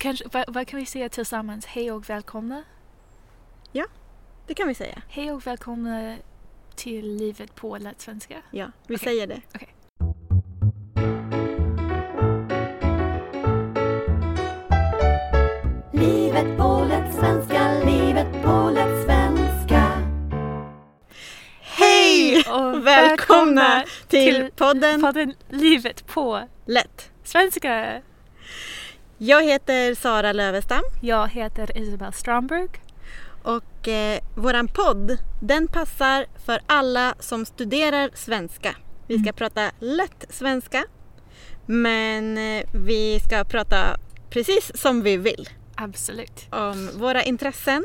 kanske, vad, vad kan vi säga tillsammans? Hej och välkomna. Det kan vi säga. Hej och välkomna till livet på lättsvenska. Ja, vi Okej. säger det. Okej. Livet på lättsvenska, livet på lättsvenska. Hej och välkomna till podden podden Livet på Lätt. svenska. Jag heter Sara Lövestam Jag heter Isabel Stromberg. och eh, våran podd den passar för alla som studerar svenska. Vi ska Mm. prata lätt svenska men eh, vi ska prata precis som vi vill Absolut. om våra intressen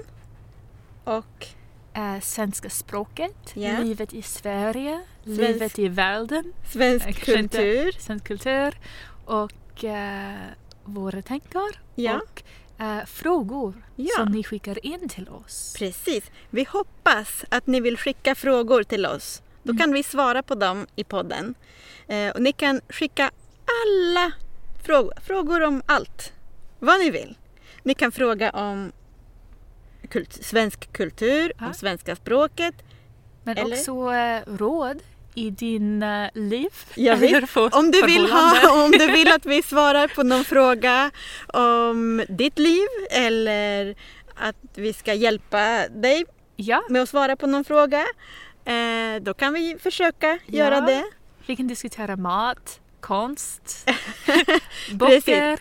och Eh, svenska språket, Ja. livet i Sverige, livet i världen, svensk inte- kultur. svensk kultur och eh, våra tankar Ja. och eh, frågor Ja. som ni skickar in till oss. Precis. Vi hoppas att ni vill skicka frågor till oss. Då Mm. kan vi svara på dem i podden. Eh, och ni kan skicka alla frågor, frågor om allt. Vad ni vill. Ni kan fråga om kult, svensk kultur, Ja. om svenska språket. Men Eller? också eh, råd i din eh, liv. Ja, Om du, vill ha, om du vill att vi svarar på någon fråga om ditt liv eller att vi ska hjälpa dig Ja, med att svara på någon fråga. Eh, då kan vi försöka göra Ja. det. vi kan diskutera mat, konst, böcker.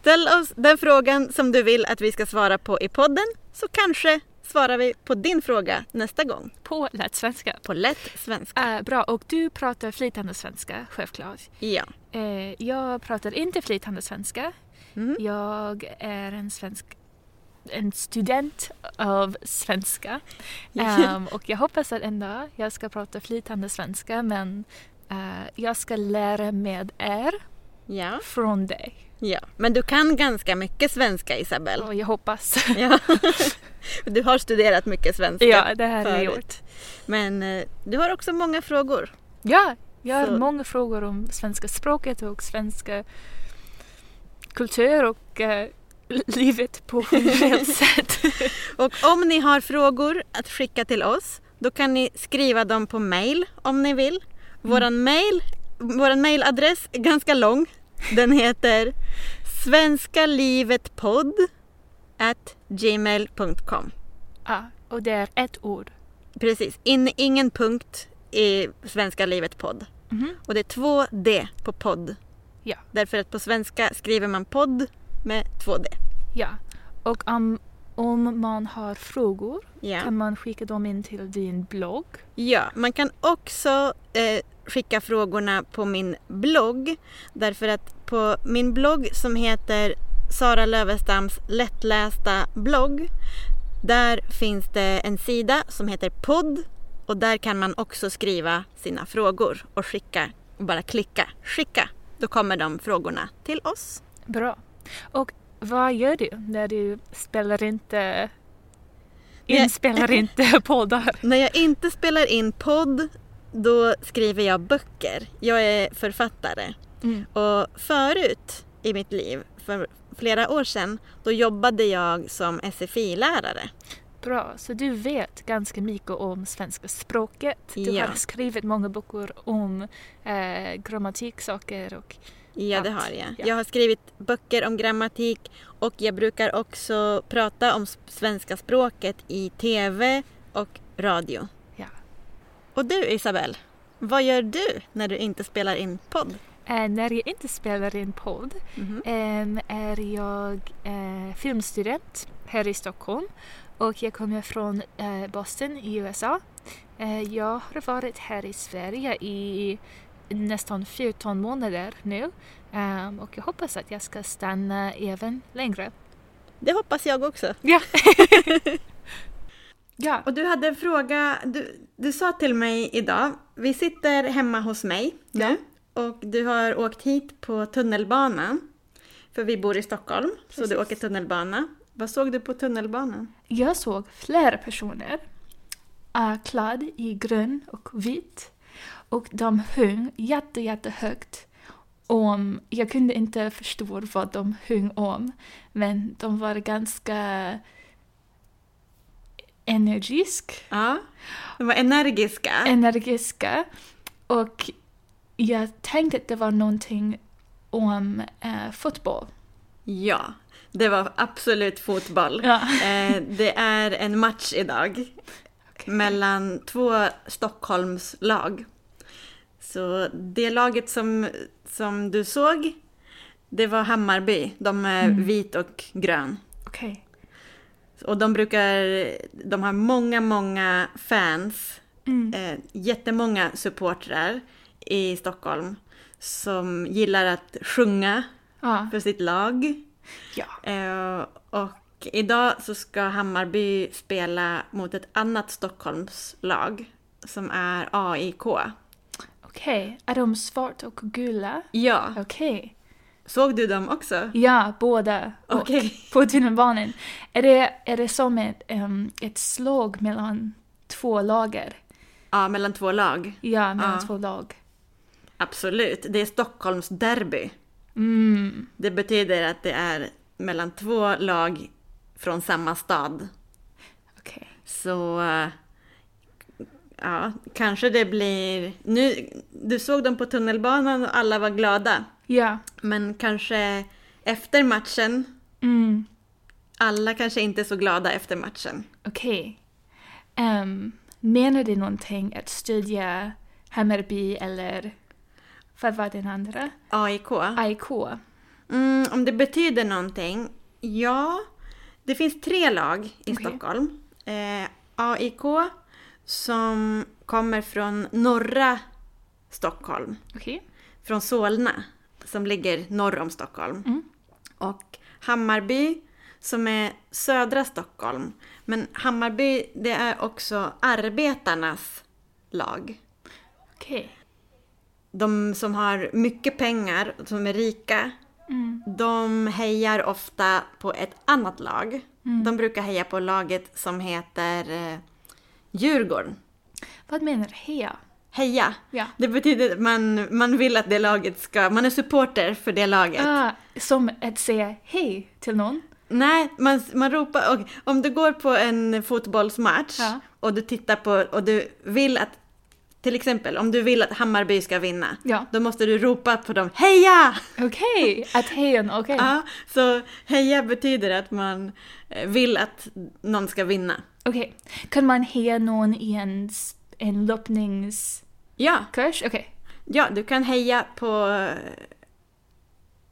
Ställ oss den frågan som du vill att vi ska svara på i podden så kanske svarar vi på din fråga nästa gång på lätt svenska. på lätt svenska. Eh, bra, och du pratar flytande svenska, självklart. Ja. Eh, jag pratar inte flytande svenska. Mm. Jag är en svensk en student av svenska. Ehm, och jag hoppas att en dag jag ska prata flytande svenska men eh, jag ska lära med er ja. från dig. Ja. Men du kan ganska mycket svenska Isabel. Och jag hoppas. Ja. Du har studerat mycket svenska. ja, det har jag gjort. Men eh, du har också många frågor. Ja, jag har Så- många frågor om svenska språket och svenska kultur och eh, livet på generellt sätt. Och om ni har frågor att skicka till oss då kan ni skriva dem på mail om ni vill. Våran mail, våran mailadress är ganska lång. Den heter svenskalivetpodd at gmail.com. ja, och det är ett ord. Precis, In, ingen punkt i Svenska livet podd. Mhm. Och det är två D på podd. Ja. Därför att på svenska skriver man podd med två D. Ja, och om, om man har frågor Ja. kan man skicka dem in till din blogg. Ja, man kan också eh, skicka frågorna på min blogg. Därför att på min blogg som heter Sara Lövestams lättlästa blogg. Där finns det en sida som heter podd. Och där kan man också skriva sina frågor och skicka. Och bara klicka skicka. Då kommer de frågorna till oss. Bra. Och vad gör du när du spelar inte inspelar inte poddar? När jag inte spelar in podd då skriver jag böcker. Jag är författare. Mm. Och förut i mitt liv, för flera år sedan, då jobbade jag som SFI-lärare. Bra, så du vet ganska mycket om svenska språket. Du Ja. har skrivit många böcker om eh, grammatiksaker och Ja, det har jag. Ja. Jag har skrivit böcker om grammatik och jag brukar också prata om svenska språket i TV och radio. Och du Isabel, vad gör du när du inte spelar in podd? Eh, när jag inte spelar in podd Mhm. Ehm, är jag eh, filmstudent här i Stockholm och jag kommer från eh, Boston i USA. Jag har varit här i Sverige i nästan 14 månader nu Ehm, och jag hoppas att jag ska stanna även längre. Det hoppas jag också. Ja. ja. Och du hade en fråga, du, du sa till mig idag, vi sitter hemma hos mig nu och du har åkt hit på tunnelbanan. För vi bor i Stockholm, så du Precis. åker tunnelbana. Vad såg du på tunnelbanan? Jag såg flera personer uh, klädd i grön och vitt och de sjöng jätte, jättehögt om, jag kunde inte förstå vad de sjöng om, men de var ganska energisk, Ja, de var energiska. energiska och jag tänkte att det var någonting om eh, fotboll. Ja, det var absolut fotboll. Ja. Eh, det är en match idag Okej. mellan två Stockholms lag. Så det laget som, som du såg, det var Hammarby. De är Mm. vit och grön. Okej. Och de brukar, de har många, många fans, Mm. eh, jättemånga supportrar i Stockholm som gillar att sjunga Ja. för sitt lag. ja. Eh, och idag så ska Hammarby spela mot ett annat Stockholmslag som är AIK. Okej. Är de svart och gula? Ja, Okej. Såg du dem också? Ja, båda. Och Okej. På tunnelbanan. Är det, är det som ett, em, ett slag mellan två lager? Ja, mellan två lag. Ja, mellan Ja. två lag. Absolut, det är Stockholms derby. Mm. Det betyder att det är mellan två lag från samma stad. Okej. Så eh, ja, kanske det blir... Nu, du såg dem på tunnelbanan och alla var glada. Ja. Men kanske efter matchen, Mm. alla kanske inte är så glada efter matchen. Okej. Em, menar det någonting att stödja Hammarby eller vad var den andra? AIK. AIK? Mm, om det betyder någonting? Ja, det finns tre lag i Okej. Stockholm. Eh, AIK som kommer från norra Stockholm. Okej. från Solna som ligger norr om Stockholm. Mm. Och Hammarby som är södra Stockholm. Men Hammarby det är också arbetarnas lag. Okej. De som har mycket pengar, som är rika, Mm. de hejar ofta på ett annat lag. Mm. De brukar heja på laget som heter eh, Djurgården. Vad menar heja? Heja! Ja. Det betyder att man, man vill att det laget ska... Man är supporter för det laget. Ah, som att säga hej till någon? Nej, man, man ropar... Och om du går på en fotbollsmatch Ja. och du tittar på... Och du vill att... Till exempel, om du vill att Hammarby ska vinna. Ja. Då måste du ropa på dem Heja! Okej, att hejen, okej. Ja, så heja betyder att man eh, vill att någon ska vinna. Okej. Kan man heja någon i en, s- en löpningskurs? Ja, Okej. ja, du kan heja på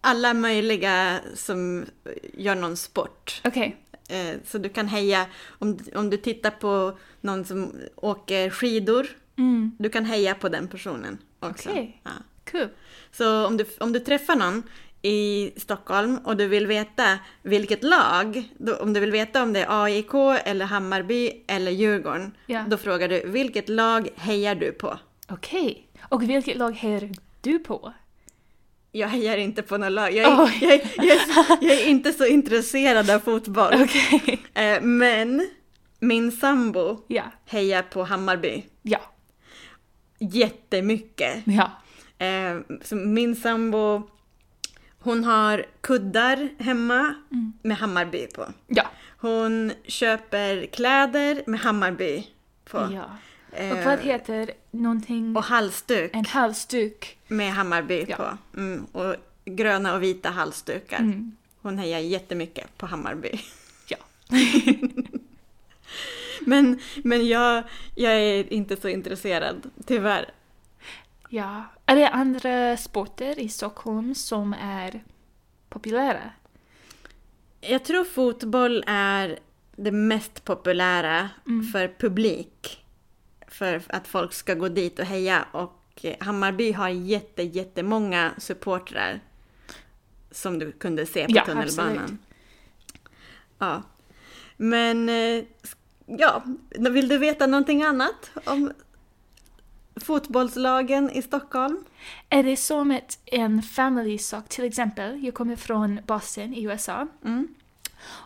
alla möjliga som gör någon sport. Okej. Eh, Så du kan heja, om, om du tittar på någon som åker skidor, Mm. du kan heja på den personen också. Okej. Ja. Kul. Så om du, om du träffar någon i Stockholm och du vill veta vilket lag, då, om du vill veta om det är AIK eller Hammarby eller Djurgården, Ja. då frågar du vilket lag hejar du på? Okej. Och vilket lag hejar du på? Jag hejar inte på något lag. Jag är, Oj. jag, är- jag, är, jag är inte så intresserad av fotboll. Okej. Eh, Men min sambo Ja. hejar på Hammarby. Ja. jättemycket. Ja. Eh, så min sambo, hon har kuddar hemma Mm. med Hammarby på. Ja. Hon köper kläder med Hammarby på. ja. Eh, Och vad heter någonting? och halsduk En halsduk. med Hammarby Ja. på. Mm, och gröna och vita halsdukar. Mm. Hon hejar jättemycket på Hammarby. Ja. Men, men jag, jag är inte så intresserad, tyvärr. Ja. Är det andra sporter i Stockholm som är populära? Jag tror fotboll är det mest populära Mm. för publik. För att folk ska gå dit och heja. Och Hammarby har jätte, jättemånga supportrar. Som du kunde se på Ja, tunnelbanan. absolut. Ja. Men, eh, ja, vill du veta någonting annat om fotbollslagen i Stockholm? Är det som ett, en family sak? Till exempel, jag kommer från Boston i USA. Mm.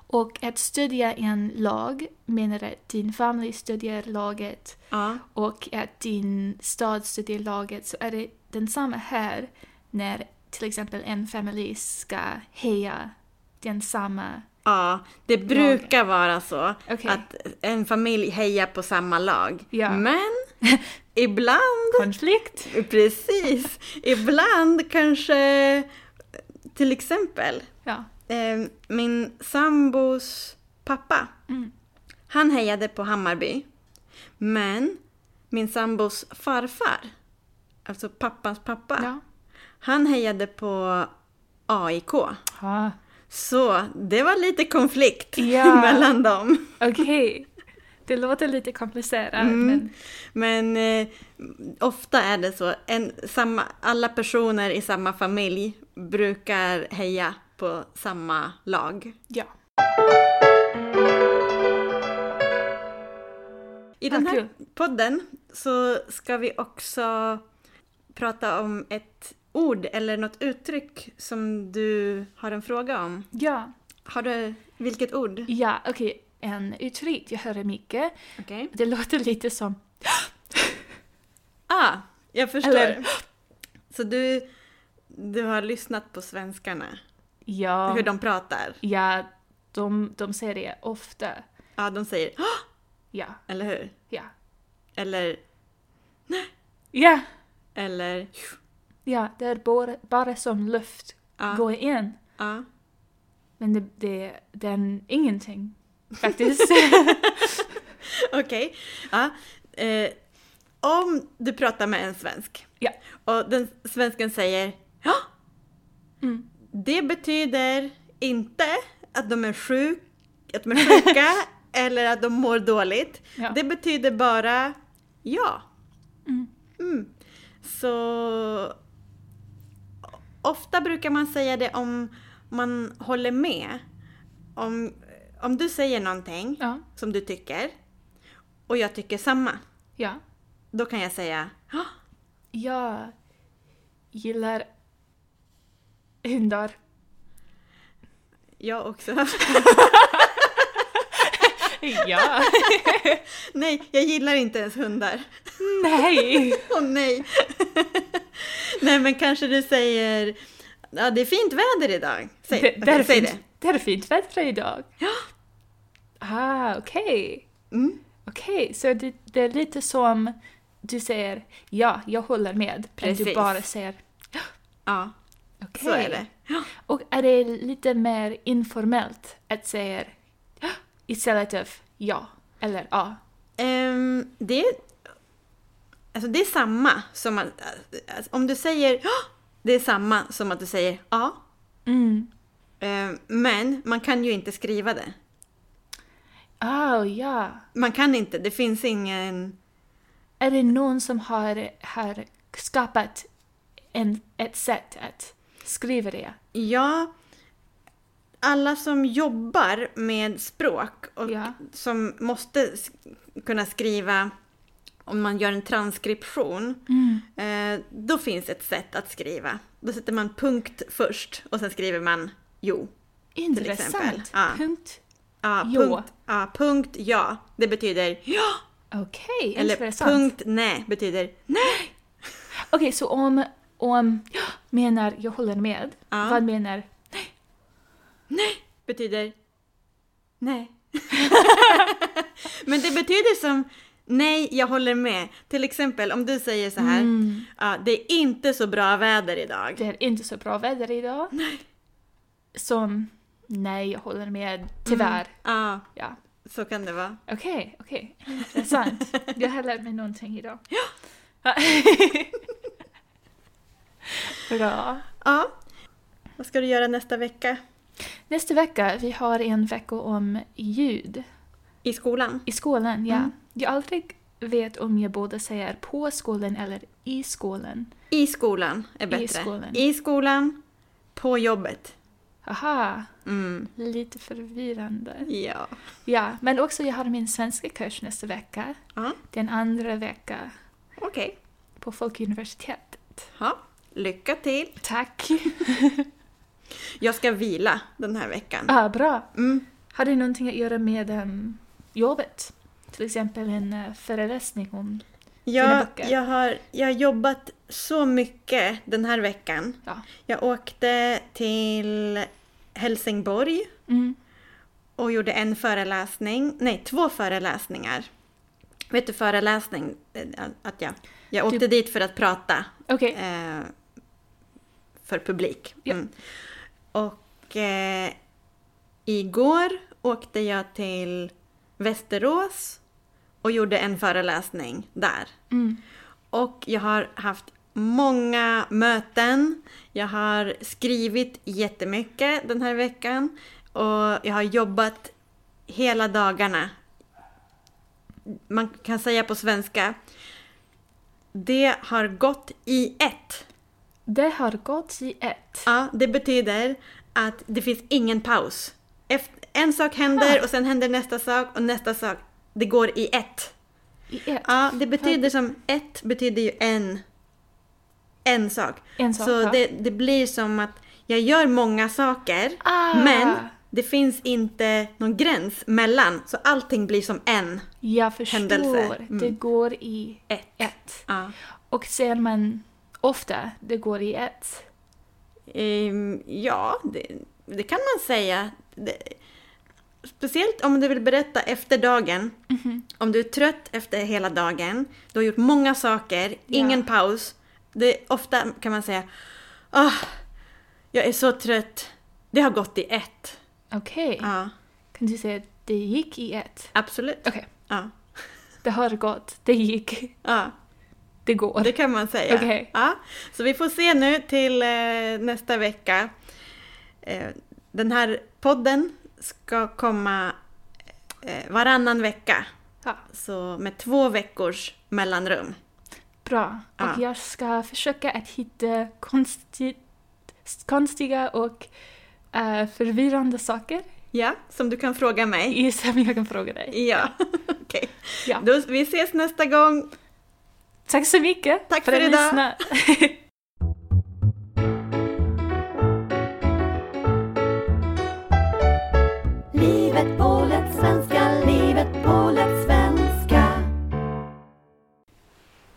Och att stödja en lag menar att din familj stödjer laget Ja. och att din stad stödjer laget så är det densamma här när till exempel en familj ska heja den samma... Ja, det brukar vara så Okej. att en familj hejar på samma lag. Ja. Men ibland, Konflikt? precis, ibland kanske, till exempel, Ja. eh, min sambos pappa, Mm. han hejade på Hammarby. Men min sambos farfar, alltså pappans pappa, Ja. han hejade på AIK. Ah, Så det var lite konflikt Ja. mellan dem. Okej. Det låter lite komplicerat, Mm. men... Men eh, ofta är det så. En, samma, alla personer i samma familj brukar heja på samma lag. Ja. I den här podden så ska vi också prata om ett ord eller något uttryck som du har en fråga om. Ja. Har du, vilket ord? Ja, okej. En uttryck jag hör mycket. Okej. Det låter lite som... Ah, jag förstår. Eller- Så du, du har lyssnat på svenskarna, Ja. hur de pratar? Ja, de, de säger det ofta. Ja, de säger! Ja. eller hur? Ja. Eller, Ja. eller, Ja, det är bara, bara som luft ja, går in. ja. Men det, det, det är ingenting. Faktiskt. Okej. Ja. Eh, om du pratar med en svensk Ja. och den svensken säger ja, Mm. det betyder inte att de är, sjuk, att de är sjuka eller att de mår dåligt. Ja. Det betyder bara ja. Mm. Mm. Så ofta brukar man säga det om man håller med. Om, om du säger någonting Ja. som du tycker och jag tycker samma, Ja. då kan jag säga "Ja, Jag gillar hundar. jag också. Ja. nej, jag gillar inte ens hundar. Nej. Åh nej! nej, men kanske du säger ja, det är fint väder idag. Säg, Det, det, är säg fint, det är fint väder idag. Ja. Ah, okej. det. Mm. Okej, så det, det är lite som du säger ja, jag håller med. Men Precis. du bara säger Ja, okej. så är det. Ja. Och är det lite mer informellt att säga ja istället för ja eller ja? Ehm, det, alltså det är samma som att, alltså, om du säger "Ja", det är samma som att du säger ja. Mm. Ehm, men man kan ju inte skriva det. Ah, ja. Man kan inte, det finns ingen... Är det någon som har, har skapat en, ett sätt att skriva det? Ja, alla som jobbar med språk och Ja. som måste kunna skriva om man gör en transkription, Mm. eh, då finns ett sätt att skriva. Då sätter man punkt först och sen skriver man jo. Intressant. Ja. Punkt. Ja, Jo. punkt, ja, punkt ja, det betyder ja. Okej, Eller intressant. punkt nej betyder nej. Okej, så om, om ja, menar jag håller med, Ja. vad menar betyder nej. Men det betyder som nej, jag håller med. Till exempel om du säger så här, Mm. ja, det är inte så bra väder idag. det är inte så bra väder idag? Som nej, jag håller med, tyvärr. Ja, Ja. så kan det vara. Okej, okej. Intressant. Jag har lärt mig någonting idag. Ja. Bra. Ja. Vad ska du göra nästa vecka Nästa vecka, vi har en vecka om ljud i skolan? i skolan. Ja. Mm. Jag aldrig vet om jag både säger på skolan eller i skolan. I skolan är bättre. skolan. I skolan, på jobbet. Aha, Mm. lite förvirrande. Ja. Ja, men också jag har min svenska kurs nästa vecka. Ja, Den andra vecka okej. på Folkuniversitetet. Ja. Lycka till. Tack! Jag ska vila den här veckan. ah, bra. Mm. Har det någonting att göra med um, jobbet? Till exempel en uh, föreläsning om Jag, jag, har, jag har jobbat så mycket den här veckan. Ja. Jag åkte till Helsingborg Mm. och gjorde en föreläsning, nej två föreläsningar. Vet du föreläsning? Eh, Att jag, jag åkte Du- dit för att prata Okej. eh, för publik. Ja. Mm. Och eh, igår åkte jag till Västerås och gjorde en föreläsning där. Mm. Och jag har haft många möten. Jag har skrivit jättemycket den här veckan. Och jag har jobbat hela dagarna. Man kan säga på svenska. Det har gått i ett. Det har gått i ett. Ja, det betyder att det finns ingen paus. Efter, en sak händer och sen händer nästa sak och nästa sak. Det går i ett. I ett. Ja, det betyder som ett betyder ju en, en sak. En sak. Så ja. det, det blir som att jag gör många saker Ah. men det finns inte någon gräns mellan. Så allting blir som en. Jag förstår. händelse. Mm. Det går i Ett. ett. Ja. Och ser man ofta det går i ett. Ehm, ja, det, det kan man säga. Det, speciellt om du vill berätta efter dagen. Mhm. Om du är trött efter hela dagen, du har gjort många saker, ingen paus. Det, ofta kan man säga Åh, jag är så trött. Det har gått i ett. Okej. Ja, Kan du säga att det gick i ett? absolut. Okej. Ja, Det har gått. Det gick. ja, Det går. det kan man säga. Okej. Ja, så vi får se nu till eh, nästa vecka. Eh, den här podden ska komma eh, varannan vecka. Ja. Så med två veckors mellanrum. Bra. Ja. Och jag ska försöka att hitta konsti konstiga och eh, förvirrande saker Ja, som du kan fråga mig. som jag kan fråga dig. Ja, okej. Ja. Då, vi ses nästa gång. Tack så mycket Tack för för att idag.